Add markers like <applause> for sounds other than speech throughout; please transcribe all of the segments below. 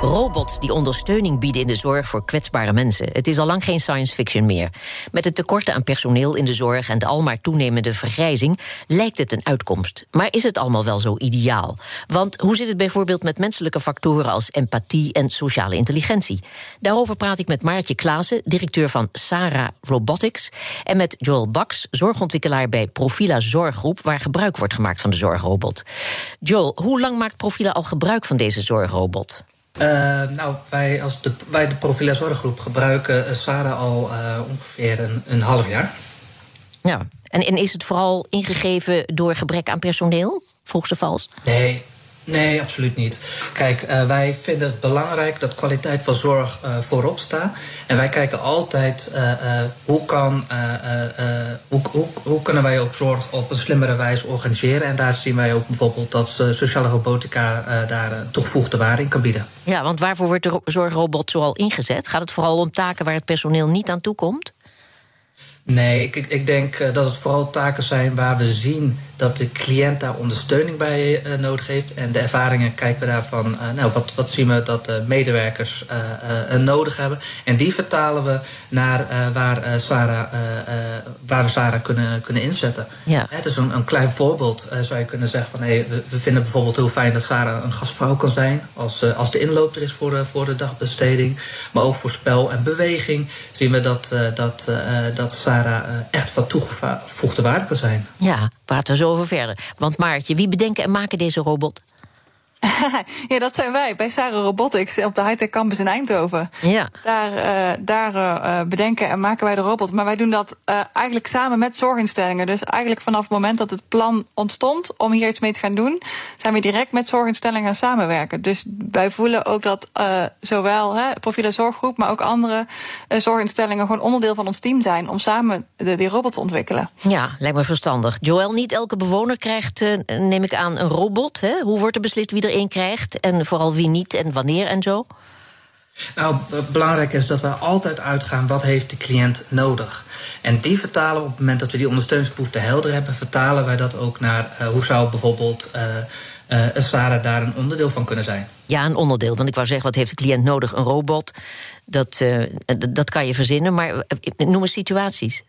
Robots die ondersteuning bieden in de zorg voor kwetsbare mensen. Het is al lang geen science fiction meer. Met het tekorten aan personeel in de zorg en de almaar toenemende vergrijzing lijkt het een uitkomst. Maar is het allemaal wel zo ideaal? Want hoe zit het bijvoorbeeld met menselijke factoren als empathie en sociale intelligentie? Daarover praat ik met Maartje Klaassen, directeur van Sara Robotics, en met Joel Bax, zorgontwikkelaar bij Profila Zorggroep, waar gebruik wordt gemaakt van de zorgrobot. Joel, hoe lang maakt Profila al gebruik van deze zorgrobot? Uh, nou, wij als de, wij de Profila Zorggroep gebruiken uh, Sarah al uh, ongeveer een, een, half jaar. Ja, en, en is het vooral ingegeven door gebrek aan personeel? Vroeg ze vals? Nee, Nee, absoluut niet. Kijk, uh, wij vinden het belangrijk dat kwaliteit van zorg uh, voorop staat. En wij kijken altijd uh, hoe, kan, hoe, hoe, hoe, kunnen wij ook zorg op een slimmere wijze organiseren. En daar zien wij ook bijvoorbeeld dat sociale robotica daar een toegevoegde waarde in kan bieden. Ja, want waarvoor wordt de zorgrobot zoal ingezet? Gaat het vooral om taken waar het personeel niet aan toe komt? Nee, ik, ik denk dat het vooral taken zijn waar we zien dat de cliënt daar ondersteuning bij uh, nodig heeft. En de ervaringen kijken we daarvan, uh, nou, wat, wat zien we dat de medewerkers uh, nodig hebben. En die vertalen we naar waar, Sarah, waar we Sarah kunnen, kunnen inzetten. Ja. Het is een, een klein voorbeeld, zou je kunnen zeggen van hey, we, we, vinden bijvoorbeeld heel fijn dat Sarah een gastvrouw kan zijn. Als, als de inloop er is voor de, voor de dagbesteding. Maar ook voor spel en beweging zien we dat, dat, dat Sarah echt van toegevoegde waarde kan zijn. Ja, we zo over verder. Want Maartje, wie bedenken en maken deze robot? Ja, dat zijn wij bij Sarah Robotics op de Hightech Campus in Eindhoven. Ja. Daar, uh, daar uh, bedenken en maken wij de robot. Maar wij doen dat uh, eigenlijk samen met zorginstellingen. Dus eigenlijk vanaf het moment dat het plan ontstond om hier iets mee te gaan doen, zijn we direct met zorginstellingen gaan samenwerken. Dus wij voelen ook dat zowel hè, Profiele Zorggroep, maar ook andere zorginstellingen gewoon onderdeel van ons team zijn om samen de, die robot te ontwikkelen. Ja, lijkt me verstandig. Joël, niet elke bewoner krijgt, neem ik aan, een robot. Hè? Hoe wordt er beslist wie er krijgt en vooral wie niet en wanneer en zo? Nou, belangrijk is dat we altijd uitgaan wat heeft de cliënt nodig. En die vertalen op het moment dat we die ondersteuningsbehoefte helder hebben, vertalen wij dat ook naar uh, hoe zou bijvoorbeeld uh, uh, een SARA daar een onderdeel van kunnen zijn. Ja, een onderdeel. Want ik wou zeggen, wat heeft de cliënt nodig? Een robot. Dat, dat kan je verzinnen. Maar noem eens situaties.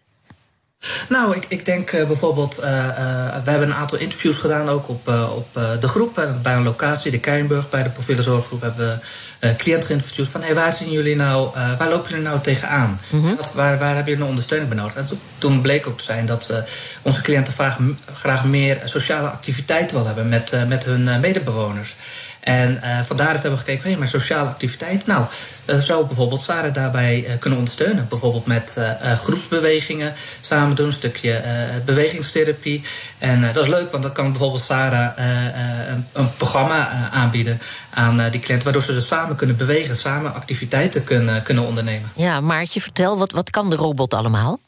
Nou, ik, ik denk uh, bijvoorbeeld, uh, uh, we hebben een aantal interviews gedaan ook op, op de groep. bij een locatie, de Keienburg, bij de profiele zorggroep, hebben we cliënten geïnterviewd van hey, waar zien jullie nou, waar lopen jullie nou tegenaan? Mm -hmm. Wat, waar, waar hebben jullie nou ondersteuning bij nodig? En toen bleek ook te zijn dat onze cliënten graag, graag meer sociale activiteiten willen hebben met, met hun medebewoners. En uh, vandaar dat hebben gekeken, hé, maar sociale activiteit. Nou, uh, zou bijvoorbeeld Sarah daarbij uh, kunnen ondersteunen. Bijvoorbeeld met groepsbewegingen samen doen, een stukje bewegingstherapie. En dat is leuk, want dan kan bijvoorbeeld Sarah een, een, programma aanbieden aan die cliënten, waardoor ze dus samen kunnen bewegen, samen activiteiten kunnen, kunnen ondernemen. Ja, Maartje, vertel, wat, wat kan de robot allemaal?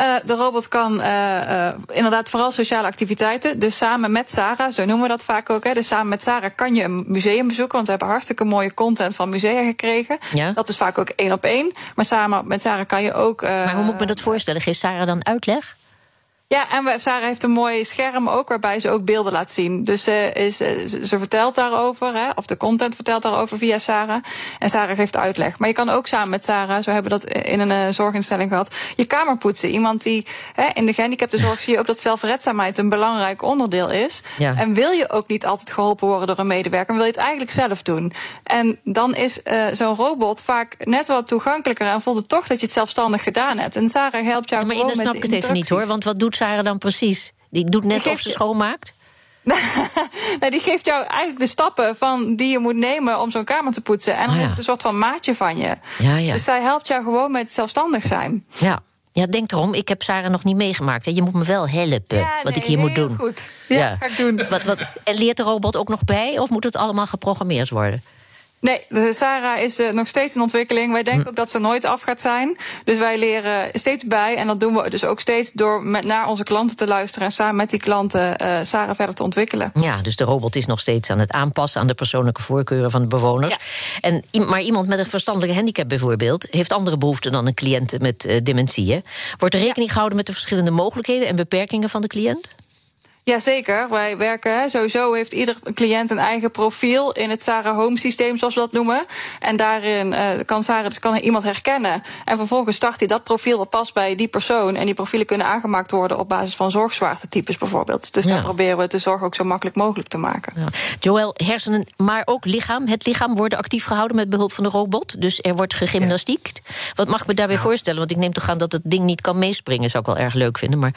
Uh, de robot kan uh, uh, inderdaad vooral sociale activiteiten. Dus samen met Sarah, zo noemen we dat vaak ook. Hè. Dus samen met Sarah kan je een museum bezoeken. Want we hebben hartstikke mooie content van musea gekregen. Ja? Dat is vaak ook één op één. Maar samen met Sarah kan je ook. maar hoe moet ik me dat voorstellen? Geeft Sarah dan uitleg? Ja, en Sarah heeft een mooi scherm ook waarbij ze ook beelden laat zien. Dus uh, is, ze vertelt daarover, hè, of de content vertelt daarover via Sarah. En Sarah geeft uitleg. Maar je kan ook samen met Sarah, zo hebben we dat in een uh, zorginstelling gehad, je kamer poetsen. Iemand die hè, in de gehandicaptenzorg zie je ook dat zelfredzaamheid een belangrijk onderdeel is. Ja. En wil je ook niet altijd geholpen worden door een medewerker, wil je het eigenlijk zelf doen. En dan is uh, zo'n robot vaak net wat toegankelijker en voelt het toch dat je het zelfstandig gedaan hebt. En Sarah helpt jou ja, maar gewoon dan snap met ik het even niet hoor. Want wat doet Sarah dan precies? Die doet net of ze schoonmaakt? <laughs> nee, die geeft jou eigenlijk de stappen van die je moet nemen om zo'n kamer te poetsen. En dan oh, ja. is het een soort van maatje van je. Ja, ja. Dus zij helpt jou gewoon met zelfstandig zijn. Ja. Ja, denk erom, ik heb Sarah nog niet meegemaakt. Hè. Je moet me wel helpen ja, wat nee, ik hier moet doen. Goed. Ja, ja, ga ik doen. Wat, wat, en leert de robot ook nog bij of moet het allemaal geprogrammeerd worden? Nee, de Sarah is uh, nog steeds in ontwikkeling. Wij denken hm. ook dat ze nooit af gaat zijn. Dus wij leren steeds bij. En dat doen we dus ook steeds door met naar onze klanten te luisteren. En samen met die klanten uh, Sarah verder te ontwikkelen. Ja, dus de robot is nog steeds aan het aanpassen aan de persoonlijke voorkeuren van de bewoners. Ja. En, maar iemand met een verstandelijke handicap bijvoorbeeld heeft andere behoeften dan een cliënt met uh, dementie. Wordt er rekening gehouden met de verschillende mogelijkheden en beperkingen van de cliënt? Jazeker, wij werken. Sowieso heeft ieder cliënt een eigen profiel in het Sarah Home systeem, zoals we dat noemen. En daarin uh, kan Sarah dus kan iemand herkennen. En vervolgens start hij dat profiel dat past bij die persoon. En die profielen kunnen aangemaakt worden op basis van zorgzwaartetypes bijvoorbeeld. Dus ja. daar proberen we de zorg ook zo makkelijk mogelijk te maken. Ja. Joël, hersenen, maar ook lichaam. Het lichaam worden actief gehouden met behulp van de robot. Dus er wordt gegymnastiekt. Wat mag ik me daarbij voorstellen? Want ik neem toch aan dat het ding niet kan meespringen. Zou ik wel erg leuk vinden. Maar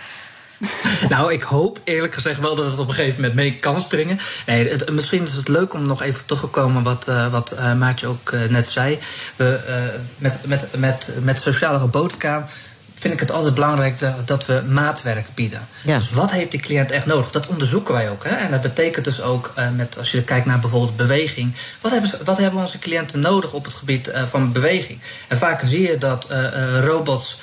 <laughs> nou, ik hoop eerlijk gezegd wel dat het op een gegeven moment mee kan springen. Nee, misschien is het leuk om nog even terug te komen wat, uh, wat uh, Maartje ook uh, net zei. We, met, met, met, met sociale robotica vind ik het altijd belangrijk dat we maatwerk bieden. Ja. Dus wat heeft die cliënt echt nodig? Dat onderzoeken wij ook. Hè? En dat betekent dus ook, uh, met, als je kijkt naar bijvoorbeeld beweging... wat hebben, wat hebben onze cliënten nodig op het gebied uh, van beweging? En vaak zie je dat uh, robots...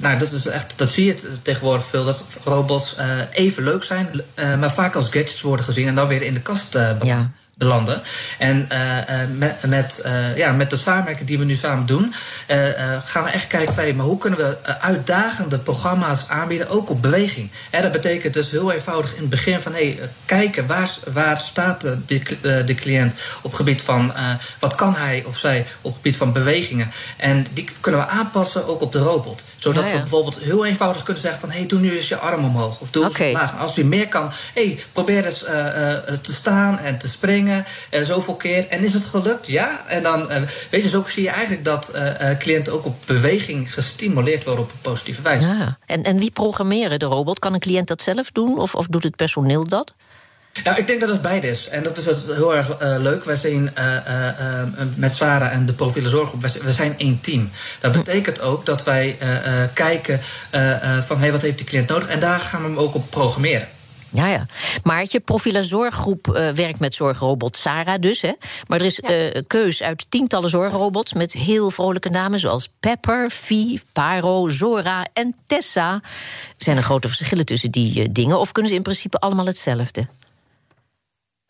nou, dat, is echt, dat zie je tegenwoordig veel, dat robots even leuk zijn... maar vaak als gadgets worden gezien en dan weer in de kast ja belanden. En uh, met, met, uh, ja, met de samenwerking die we nu samen doen, gaan we echt kijken van, maar hoe kunnen we uitdagende programma's aanbieden, ook op beweging. En dat betekent dus heel eenvoudig in het begin van hey, kijken waar, waar staat de, de, de cliënt op gebied van wat kan hij of zij op gebied van bewegingen. En die kunnen we aanpassen ook op de robot. Zodat we bijvoorbeeld heel eenvoudig kunnen zeggen van... hé, hey, doe nu eens je arm omhoog of doe eens okay. omlaag. Als je meer kan, hey, probeer eens uh, uh, te staan en te springen. En zoveel keer. En is het gelukt? Ja. En dan, uh, weet je, zo zie je eigenlijk dat cliënten ook op beweging gestimuleerd worden op een positieve wijze. Ja. En, en wie programmeren de robot? Kan een cliënt dat zelf doen of, of doet het personeel dat? Nou, ik denk dat het beide is. En dat is heel erg uh, leuk. Wij zijn uh, uh, met Sarah en de profiele zorggroep, we zijn één team. Dat hm. betekent ook dat wij kijken van hey, wat heeft die cliënt nodig. En daar gaan we hem ook op programmeren. Ja, ja. Maartje, Profiele Zorggroep uh, werkt met zorgrobot Sarah dus. Hè? Maar er is ja. uh, keus uit tientallen zorgrobots... met heel vrolijke namen zoals Pepper, Vie, Paro, Zora en Tessa. Zijn er grote verschillen tussen die uh, dingen... of kunnen ze in principe allemaal hetzelfde?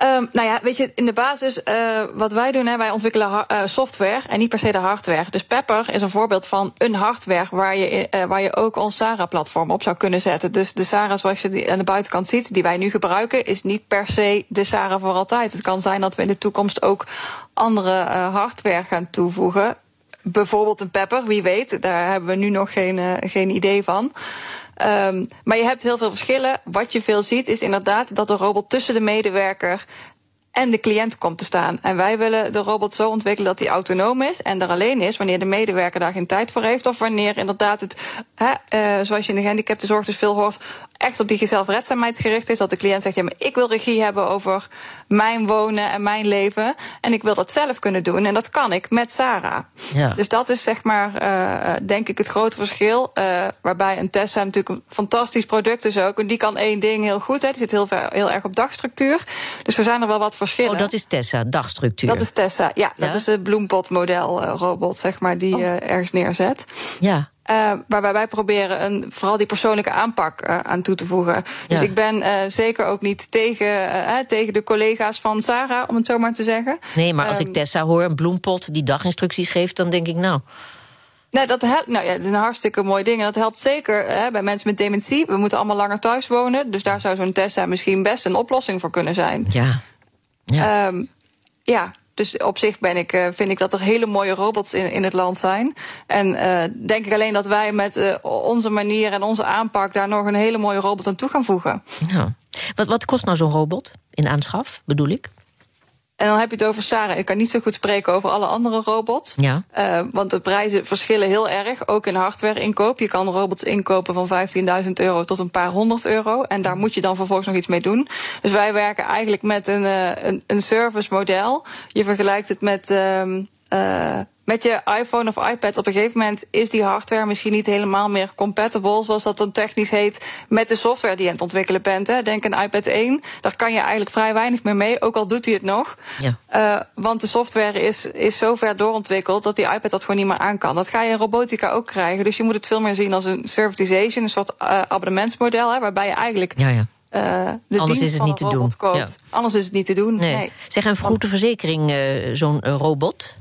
Um, nou ja, weet je, in de basis, uh, wat wij doen, hè, wij ontwikkelen uh, software en niet per se de hardware. Dus Pepper is een voorbeeld van een hardware waar je, uh, waar je ook ons SARA-platform op zou kunnen zetten. Dus de SARA zoals je die aan de buitenkant ziet, die wij nu gebruiken, is niet per se de SARA voor altijd. Het kan zijn dat we in de toekomst ook andere hardware gaan toevoegen. Bijvoorbeeld een Pepper, wie weet. Daar hebben we nu nog geen, geen idee van. Um, maar je hebt heel veel verschillen. Wat je veel ziet is inderdaad dat de robot tussen de medewerker en de cliënt komt te staan. En wij willen de robot zo ontwikkelen dat hij autonoom is en er alleen is wanneer de medewerker daar geen tijd voor heeft. Of wanneer inderdaad het, hè, uh, zoals je in de gehandicaptenzorg dus veel hoort, echt op die zelfredzaamheid gericht is. Dat de cliënt zegt, ja, maar ik wil regie hebben over mijn wonen en mijn leven. En ik wil dat zelf kunnen doen. En dat kan ik met Sarah. Ja. Dus dat is zeg maar, uh, denk ik, het grote verschil. Uh, waarbij een Tessa natuurlijk een fantastisch product is ook. En die kan één ding heel goed. Hè. Die zit heel, ver, heel erg op dagstructuur. Dus er zijn er wel wat verschillen. Oh, dat is Tessa, dagstructuur. Dat is Tessa, ja. ja? Dat is de bloempotmodel robot, zeg maar, die oh. ergens neerzet. Ja. Uh, waarbij wij proberen een, vooral die persoonlijke aanpak uh, aan toe te voegen. Dus ik ben uh, zeker ook niet tegen, tegen de collega's van Sarah, om het zo maar te zeggen. Nee, maar als ik ehm, Tessa hoor, een bloempot die daginstructies geeft, dan denk ik nou. Nou, dat helpt, nou ja, het is een hartstikke mooi ding. En dat helpt zeker hè, bij mensen met dementie. We moeten allemaal langer thuis wonen. Dus daar zou zo'n Tessa misschien best een oplossing voor kunnen zijn. Ja. Ja. Um, ja, dus op zich ben ik, uh, vind ik dat er hele mooie robots in, in het land zijn. En uh, denk ik alleen dat wij met uh, onze manier en onze aanpak daar nog een hele mooie robot aan toe gaan voegen. Wat, wat kost nou zo'n robot in aanschaf, bedoel ik? En dan heb je het over Sarah. Ik kan niet zo goed spreken over alle andere robots. Ja. Uh, want de prijzen verschillen heel erg. Ook in hardware inkoop. Je kan robots inkopen van 15.000 euro tot een paar honderd euro. En daar moet je dan vervolgens nog iets mee doen. Dus wij werken eigenlijk met een, uh, een, een service model. Je vergelijkt het met. Uh, met je iPhone of iPad op een gegeven moment is die hardware misschien niet helemaal meer compatible, zoals dat dan technisch heet, met de software die je aan het ontwikkelen bent. Hè. Denk aan iPad 1, daar kan je eigenlijk vrij weinig meer mee, ook al doet hij het nog. Ja. Uh, want de software is, is zo ver doorontwikkeld dat die iPad dat gewoon niet meer aan kan. Dat ga je in robotica ook krijgen. Dus je moet het veel meer zien als een servitization, een soort uh, abonnementsmodel, hè, waarbij je eigenlijk. Ja, ja. Uh, de Anders is het niet te doen. Ja. Anders is het niet te doen. Nee. nee. Zeg, een vergoede verzekering, uh, zo'n robot?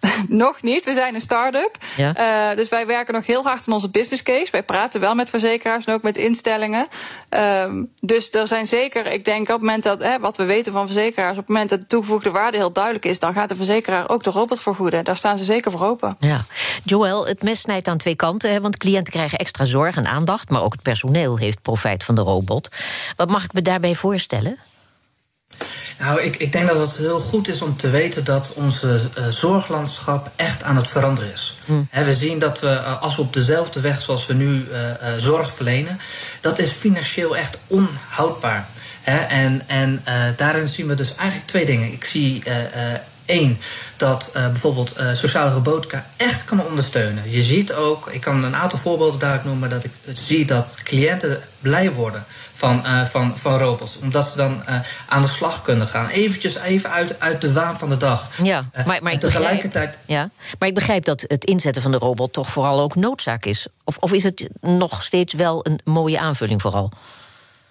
<laughs> nog niet. We zijn een start-up. Ja. Uh, dus wij werken nog heel hard aan onze business case. Wij praten wel met verzekeraars en ook met instellingen. Um, dus er zijn zeker, ik denk op het moment dat, hè, wat we weten van verzekeraars, op het moment dat de toegevoegde waarde heel duidelijk is, dan gaat de verzekeraar ook de robot vergoeden. Daar staan ze zeker voor open. Ja. Joël, het mes snijdt aan twee kanten, hè, want cliënten krijgen extra zorg en aandacht, maar ook het personeel heeft profijt van de robot. Wat mag ik me daarbij voorstellen? Nou, ik, ik denk dat het heel goed is om te weten dat onze uh, zorglandschap echt aan het veranderen is. Mm. we zien dat we, uh, als we op dezelfde weg zoals we nu uh, zorg verlenen, dat is financieel echt onhoudbaar. He, en en daarin zien we dus eigenlijk twee dingen. Ik zie één, dat uh, bijvoorbeeld uh, sociale robotica echt kan ondersteunen. Je ziet ook, ik kan een aantal voorbeelden daar noemen, dat ik zie dat cliënten blij worden van, uh, van, van robots. Omdat ze dan aan de slag kunnen gaan. Eventjes even uit, uit de waan van de dag. Ja, maar, maar, ik tegelijkertijd... Begrijp, ja, maar ik begrijp dat het inzetten van de robot toch vooral ook noodzaak is. Of, of is het nog steeds wel een mooie aanvulling vooral?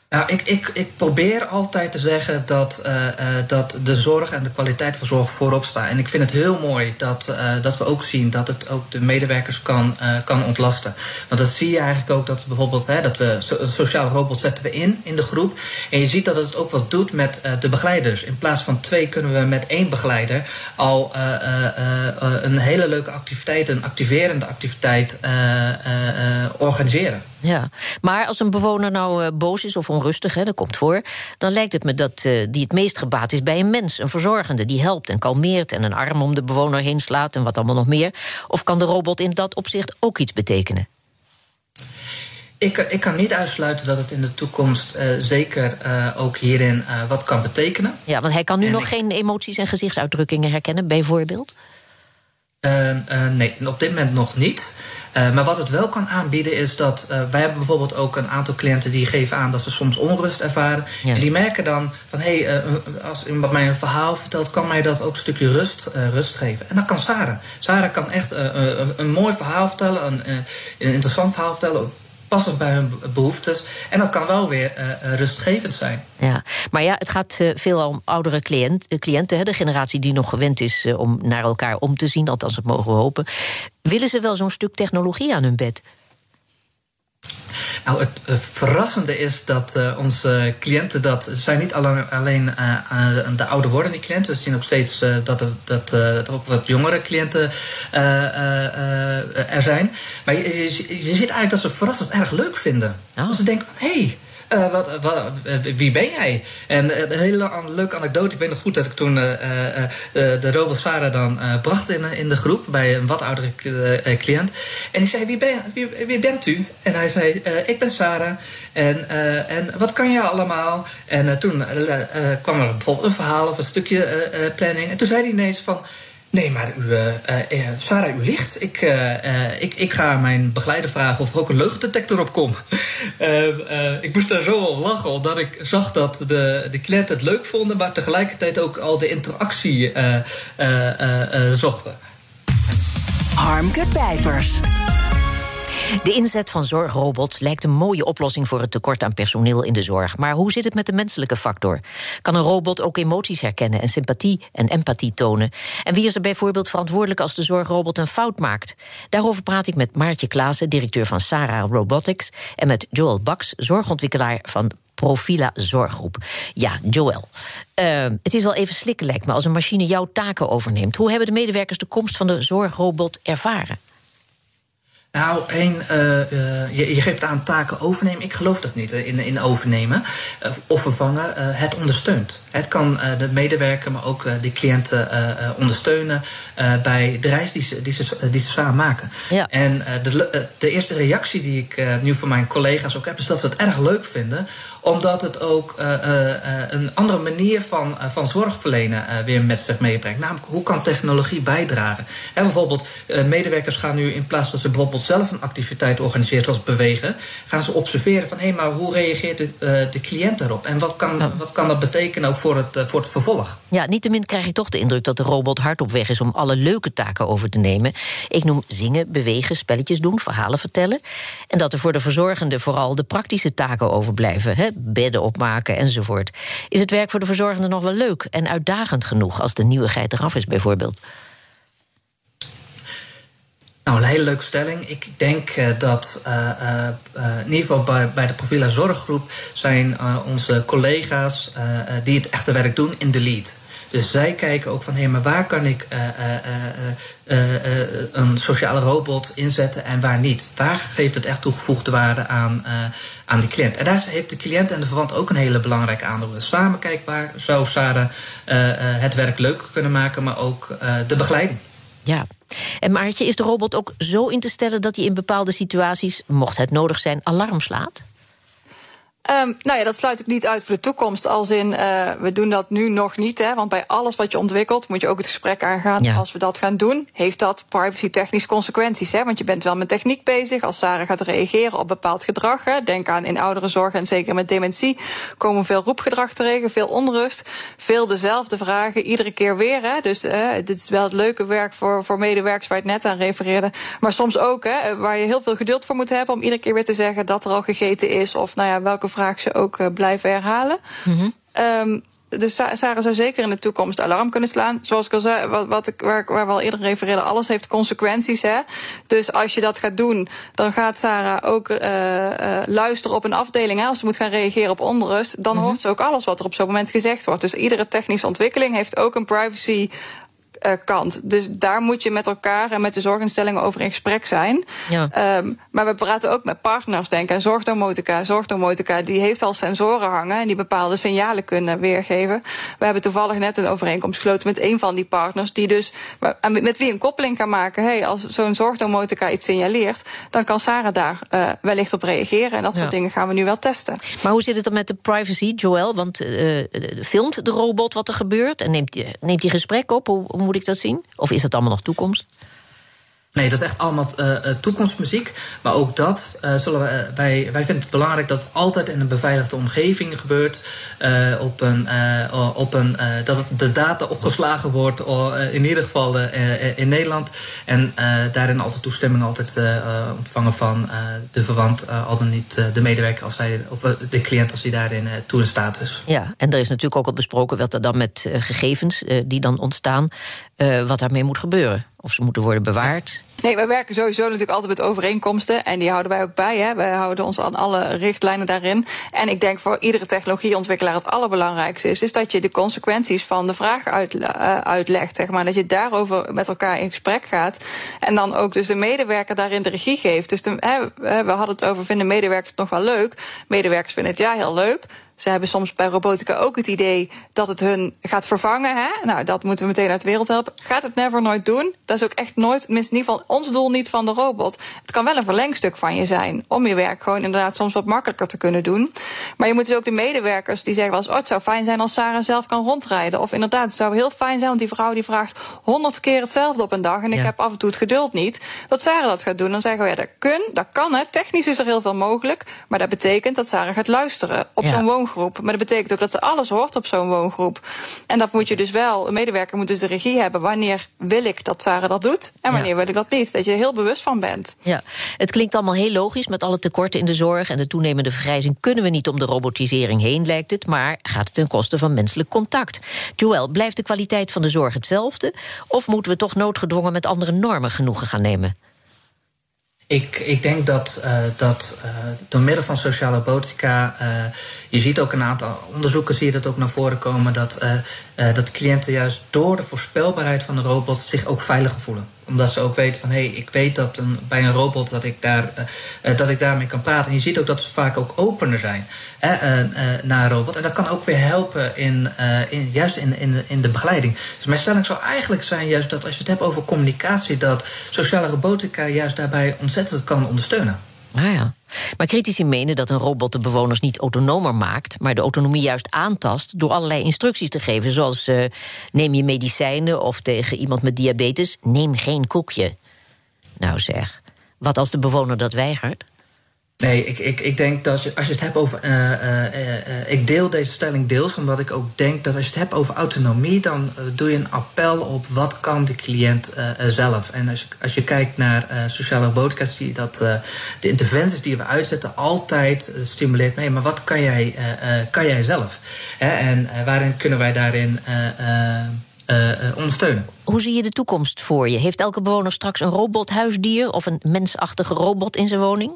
Nou, ik, ik, ik probeer altijd te zeggen dat, uh, uh, dat de zorg en de kwaliteit van zorg voorop staan. En ik vind het heel mooi dat, uh, dat we ook zien dat het ook de medewerkers kan, kan ontlasten. Want dat zie je eigenlijk ook dat bijvoorbeeld hè, dat we so sociale robot zetten we in in de groep. En je ziet dat het ook wat doet met de begeleiders. In plaats van twee kunnen we met één begeleider al een hele leuke activiteit, een activerende activiteit organiseren. Ja, maar als een bewoner nou uh, boos is of onrustig, hè, dat komt voor... dan lijkt het me dat uh, die het meest gebaat is bij een mens, een verzorgende... die helpt en kalmeert en een arm om de bewoner heen slaat... en wat allemaal nog meer. Of kan de robot in dat opzicht ook iets betekenen? Ik, ik, kan niet uitsluiten dat het in de toekomst uh, zeker ook hierin wat kan betekenen. Ja, want hij kan nu en nog ik... geen emoties en gezichtsuitdrukkingen herkennen, bijvoorbeeld? nee, op dit moment nog niet. Uh, maar wat het wel kan aanbieden is dat uh, wij hebben bijvoorbeeld ook een aantal cliënten die geven aan dat ze soms onrust ervaren. Ja. En die merken dan van hé, hey, uh, als iemand mij een verhaal vertelt, kan mij dat ook een stukje rust, rust geven. En dat kan Sarah. Sarah kan echt een mooi verhaal vertellen, een, een interessant verhaal vertellen passend bij hun behoeftes. En dat kan wel weer uh, rustgevend zijn. Ja, maar ja, het gaat uh, veel om oudere cliënt, cliënten, hè, de generatie die nog gewend is om naar elkaar om te zien, althans het mogen we hopen. Willen ze wel zo'n stuk technologie aan hun bed? Nou, het uh, verrassende is dat uh, onze cliënten dat zijn niet alleen, alleen uh, de ouder wordende cliënten. We zien ook steeds dat, er, dat, dat ook wat jongere cliënten er zijn. Maar je, je, je, ziet eigenlijk dat ze verrassend erg leuk vinden. Oh. Ze denken van hé. Hey, uh, wat, wat, wie ben jij? En uh, een hele leuke anekdote. Ik weet nog goed dat ik toen uh, de robot Sarah dan bracht in, in de groep bij een wat oudere cliënt. En die zei: wie, wie bent u? En hij zei: Ik ben Sarah. En, en wat kan je allemaal? En toen kwam er bijvoorbeeld een verhaal of een stukje planning. En toen zei hij ineens van. Nee, maar u, uh, uh, Sarah, u ligt. Ik, ik, ik ga mijn begeleider vragen of er ook een leugendetector op komt. <laughs> ik moest daar zo op lachen, omdat ik zag dat de, de cliënten het leuk vonden, maar tegelijkertijd ook al de interactie zochten. Harmke Pijpers. De inzet van zorgrobots lijkt een mooie oplossing voor het tekort aan personeel in de zorg. Maar hoe zit het met de menselijke factor? Kan een robot ook emoties herkennen en sympathie en empathie tonen? En wie is er bijvoorbeeld verantwoordelijk als de zorgrobot een fout maakt? Daarover praat ik met Maartje Klaassen, directeur van Sarah Robotics, en met Joel Baks, zorgontwikkelaar van Profila Zorggroep. Ja, Joel. Uh, het is wel even slikken, lijkt me, als een machine jouw taken overneemt. Hoe hebben de medewerkers de komst van de zorgrobot ervaren? Nou, één, uh, uh, je, je, geeft aan taken overnemen. Ik geloof dat niet in, in overnemen uh, of vervangen. het ondersteunt. Het kan de medewerker, maar ook de cliënten ondersteunen bij de reis die ze, die ze, die ze samen maken. Ja. En de, de eerste reactie die ik nu van mijn collega's ook heb, is dat ze het erg leuk vinden Omdat het ook een andere manier van, van zorg verlenen weer met zich meebrengt. Namelijk, hoe kan technologie bijdragen? En bijvoorbeeld, medewerkers gaan nu in plaats dat ze bijvoorbeeld zelf een activiteit organiseren, zoals bewegen, gaan ze observeren van hé, hey, maar hoe reageert de, de cliënt daarop? En wat kan, wat kan dat betekenen ook voor het, voor het vervolg? Ja, niettemin krijg je toch de indruk dat de robot hard op weg is om alle leuke taken over te nemen. Ik noem zingen, bewegen, spelletjes doen, verhalen vertellen. En dat er voor de verzorgende vooral de praktische taken overblijven: hè, bedden opmaken enzovoort. Is het werk voor de verzorgende nog wel leuk en uitdagend genoeg als de nieuwigheid eraf is, bijvoorbeeld? Nou, een hele leuke stelling. Ik denk uh, dat uh, uh, in ieder geval bij, bij de Profila Zorggroep zijn onze collega's die het echte werk doen in de lead. Dus zij kijken ook van hé, maar waar kan ik een sociale robot inzetten en waar niet? Waar geeft het echt toegevoegde waarde aan, aan die cliënt? En daar heeft de cliënt en de verwant ook een hele belangrijke aandeel. Samen kijken waar zou Sarah het werk leuk kunnen maken, maar ook de begeleiding. Ja. En Maartje, is de robot ook zo in te stellen dat hij in bepaalde situaties, mocht het nodig zijn, alarm slaat? Um, nou ja, dat sluit ik niet uit voor de toekomst. Als in, uh, we doen dat nu nog niet. Hè, want bij alles wat je ontwikkelt, moet je ook het gesprek aangaan. Ja. Als we dat gaan doen, heeft dat privacy-technisch consequenties. Hè, want je bent wel met techniek bezig. Als Sarah gaat reageren op bepaald gedrag. Hè, denk aan in ouderenzorg en zeker met dementie. Komen veel roepgedrag terecht, veel onrust. Veel dezelfde vragen, iedere keer weer. Hè. Dus uh, dit is wel het leuke werk voor, voor medewerkers waar het net aan refereerde. Maar soms ook, hè, waar je heel veel geduld voor moet hebben. om iedere keer weer te zeggen dat er al gegeten is. Of nou ja, welke vraag ze ook uh, blijven herhalen. Mm um, dus Sarah zou zeker in de toekomst alarm kunnen slaan. Zoals ik al zei, wat, wat ik, waar, waar we al eerder refereerden, alles heeft consequenties. Hè? Dus als je dat gaat doen, dan gaat Sarah ook uh, uh, luisteren op een afdeling. Hè? Als ze moet gaan reageren op onrust, dan mm -hmm. hoort ze ook alles wat er op zo'n moment gezegd wordt. Dus iedere technische ontwikkeling heeft ook een privacy uh, kant. Dus daar moet je met elkaar en met de zorginstellingen over in gesprek zijn. Ja. Um, maar we praten ook met partners, denk aan zorgdomotica. Zorgdomotica die heeft al sensoren hangen en die bepaalde signalen kunnen weergeven. We hebben toevallig net een overeenkomst gesloten met een van die partners, die dus met wie een koppeling kan maken. Hey, als zo'n zorgdomotica iets signaleert, dan kan Sarah daar uh, wellicht op reageren. En dat ja. soort dingen gaan we nu wel testen. Maar hoe zit het dan met de privacy, Joël? Want uh, filmt de robot wat er gebeurt en neemt die, neemt die gesprek op? Hoe, hoe moet ik dat zien? Of is het allemaal nog toekomst? Nee, dat is echt allemaal uh, toekomstmuziek. Maar ook dat uh, zullen wij, wij, wij vinden het belangrijk dat het altijd in een beveiligde omgeving gebeurt. Uh, op een, op een, dat de data opgeslagen wordt, in ieder geval in Nederland. En daarin altijd toestemming altijd ontvangen van de verwant, al dan niet de medewerker als zij, of de cliënt als die daarin toe in staat is. Ja, en er is natuurlijk ook al besproken wat er dan met gegevens die dan ontstaan, wat daarmee moet gebeuren. Of ze moeten worden bewaard. Nee, wij werken sowieso natuurlijk altijd met overeenkomsten. En die houden wij ook bij. Hè. Wij houden ons aan alle richtlijnen daarin. En ik denk voor iedere technologieontwikkelaar het allerbelangrijkste is, is dat je de consequenties van de vraag uh, uitlegt. Zeg maar. Dat je daarover met elkaar in gesprek gaat. En dan ook dus de medewerker daarin de regie geeft. Dus hè, we hadden het over, vinden medewerkers het nog wel leuk? Medewerkers vinden het ja heel leuk. Ze hebben soms bij robotica ook het idee dat het hun gaat vervangen. Hè? Nou, dat moeten we meteen uit de wereld helpen. Gaat het never nooit doen. Dat is ook echt nooit, in ieder geval ons doel niet van de robot. Het kan wel een verlengstuk van je zijn. Om je werk gewoon inderdaad soms wat makkelijker te kunnen doen. Maar je moet dus ook de medewerkers die zeggen wel eens... oh, het zou fijn zijn als Sarah zelf kan rondrijden. Of inderdaad, het zou heel fijn zijn, want die vrouw die vraagt... honderd keer hetzelfde op een dag en ik heb af en toe het geduld niet. Dat Sarah dat gaat doen, dan zeggen we, ja, dat, kun, dat kan het. Technisch is er heel veel mogelijk. Maar dat betekent dat Sarah gaat luisteren op ja. zo'n woongroep woongroep. Maar dat betekent ook dat ze alles hoort op zo'n woongroep. En dat moet je dus wel, een medewerker moet dus de regie hebben. Wanneer wil ik dat Sarah dat doet en wanneer ja. wil ik dat niet? Dat je er heel bewust van bent. Ja, het klinkt allemaal heel logisch met alle tekorten in de zorg en de toenemende vergrijzing. Kunnen we niet om de robotisering heen, lijkt het, maar gaat het ten koste van menselijk contact? Joël, blijft de kwaliteit van de zorg hetzelfde? Of moeten we toch noodgedwongen met andere normen genoegen gaan nemen? Ik, ik denk dat, uh, dat uh, door middel van sociale robotica. Uh, je ziet ook een aantal onderzoeken, zie je dat ook naar voren komen. Dat, dat cliënten juist door de voorspelbaarheid van de robot zich ook veiliger voelen omdat ze ook weten van hé, hey, ik weet dat een, bij een robot dat ik, daar, uh, dat ik daarmee kan praten. En je ziet ook dat ze vaak ook opener zijn hè, naar een robot. En dat kan ook weer helpen in, in, juist in, in, in de begeleiding. Dus mijn stelling zou eigenlijk zijn juist dat als je het hebt over communicatie, dat sociale robotica juist daarbij ontzettend kan ondersteunen. Ah ja. Maar critici menen dat een robot de bewoners niet autonomer maakt, maar de autonomie juist aantast door allerlei instructies te geven, zoals uh, neem je medicijnen of tegen iemand met diabetes neem geen koekje. Nou zeg, wat als de bewoner dat weigert? Nee, ik, ik, ik denk dat je, als je het hebt over. Uh, uh, uh, ik deel deze stelling deels, omdat ik ook denk dat als je het hebt over autonomie, dan doe je een appel op wat kan de cliënt zelf. En als je, als je kijkt naar sociale robotica, zie je dat de interventies die we uitzetten altijd stimuleert mee. Maar wat kan jij, kan jij zelf? Hè? En waarin kunnen wij daarin. ondersteunen. Hoe zie je de toekomst voor je? Heeft elke bewoner straks een robothuisdier of een mensachtige robot in zijn woning?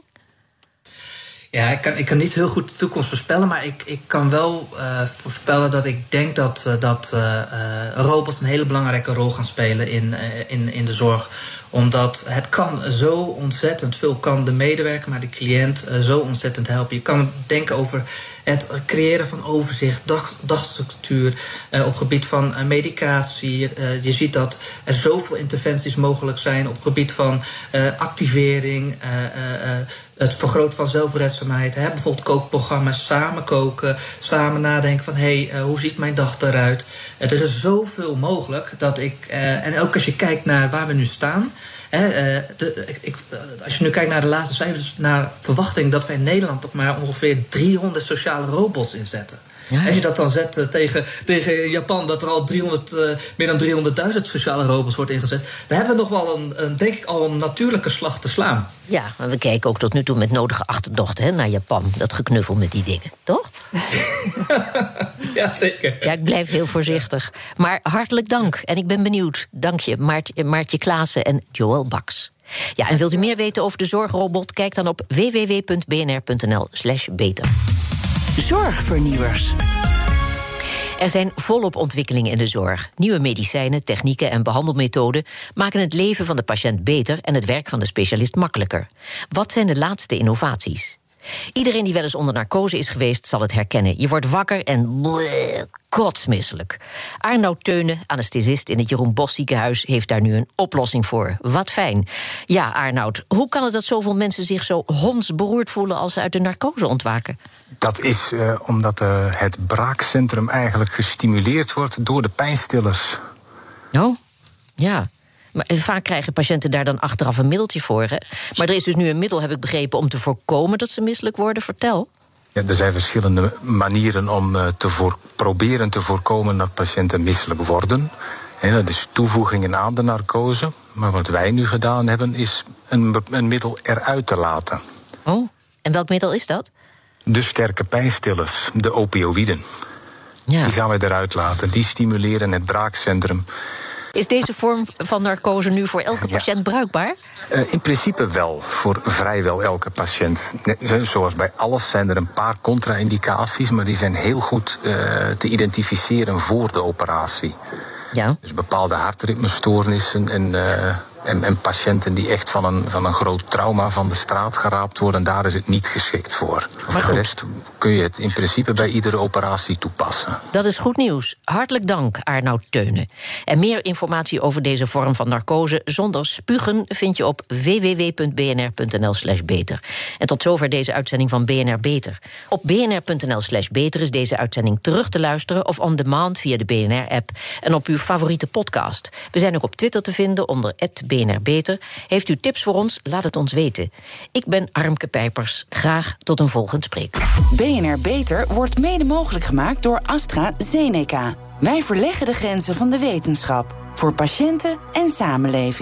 Ja, ik kan, ik kan niet heel goed de toekomst voorspellen, maar ik, ik kan wel uh, voorspellen dat ik denk dat, uh, dat uh, robots een hele belangrijke rol gaan spelen in, in, in de zorg. Omdat het kan zo ontzettend veel, kan de medewerker, maar de cliënt zo ontzettend helpen. Je kan denken over het creëren van overzicht, dag, dagstructuur uh, op gebied van uh, medicatie. Uh, je ziet dat er zoveel interventies mogelijk zijn op gebied van activering, het vergroten van zelfredzaamheid. Hè? Bijvoorbeeld kookprogramma's, samen koken, samen nadenken van hé, hey, hoe ziet mijn dag eruit? er is zoveel mogelijk dat ik, en ook als je kijkt naar waar we nu staan. De, ik, als je nu kijkt naar de laatste cijfers, naar verwachting dat we in Nederland toch maar ongeveer 300 sociale robots inzetten. Ja. Als je dat dan zet uh, tegen, tegen Japan, dat er al 300, uh, meer dan 300.000 sociale robots wordt ingezet. We hebben nog wel een, een, denk ik, al een natuurlijke slag te slaan. Ja, maar we kijken ook tot nu toe met nodige achterdocht hè, naar Japan. Dat geknuffel met die dingen, toch? <laughs> ja, zeker. Ja, ik blijf heel voorzichtig. Maar hartelijk dank. En ik ben benieuwd. Dank je, Maart, Maartje Klaassen en Joël Baks. Ja, en wilt u meer weten over de zorgrobot? Kijk dan op www.bnr.nl/slash beter. Zorgvernieuwers. Er zijn volop ontwikkelingen in de zorg. Nieuwe medicijnen, technieken en behandelmethoden maken het leven van de patiënt beter en het werk van de specialist makkelijker. Wat zijn de laatste innovaties? Iedereen die wel eens onder narcose is geweest, zal het herkennen. Je wordt wakker en bleh, kotsmisselijk. Arnoud Teunen, anesthesist in het Jeroen Bos ziekenhuis, heeft daar nu een oplossing voor. Wat fijn. Ja, Arnoud, hoe kan het dat zoveel mensen zich zo hondsberoerd voelen als ze uit de narcose ontwaken? Dat is uh, omdat uh, het braakcentrum eigenlijk gestimuleerd wordt door de pijnstillers. Oh, ja. Maar vaak krijgen patiënten daar dan achteraf een middeltje voor. Hè? Maar er is dus nu een middel, heb ik begrepen, om te voorkomen dat ze misselijk worden. Vertel. Ja, er zijn verschillende manieren om uh, te voor, proberen te voorkomen dat patiënten misselijk worden. En dat is toevoegingen aan de narcose. Maar wat wij nu gedaan hebben, is een, een middel eruit te laten. Oh, en welk middel is dat? De sterke pijnstillers, de opioïden. Ja. Die gaan we eruit laten. Die stimuleren het braakcentrum. Is deze vorm van narcose nu voor elke patiënt bruikbaar? Uh, in principe wel, voor vrijwel elke patiënt. Net, zoals bij alles zijn er een paar contra-indicaties, maar die zijn heel goed uh, te identificeren voor de operatie. Ja. Dus bepaalde hartritmestoornissen en uh, en, en, patiënten die echt van een, van een groot trauma van de straat geraapt worden, daar is het niet geschikt voor. Voor de rest kun je het in principe bij iedere operatie toepassen. Dat is goed nieuws. Hartelijk dank, Arnoud Teunen. En meer informatie over deze vorm van narcose zonder spugen vind je op www.bnr.nl/slash beter. En tot zover deze uitzending van BNR Beter. Op bnr.nl/slash beter is deze uitzending terug te luisteren of on demand via de BNR-app en op uw favoriete podcast. We zijn ook op Twitter te vinden onder BNR Beter. Heeft u tips voor ons? Laat het ons weten. Ik ben Armke Pijpers. Graag tot een volgend spreek. BNR Beter wordt mede mogelijk gemaakt door AstraZeneca. Wij verleggen de grenzen van de wetenschap. Voor patiënten en samenleving.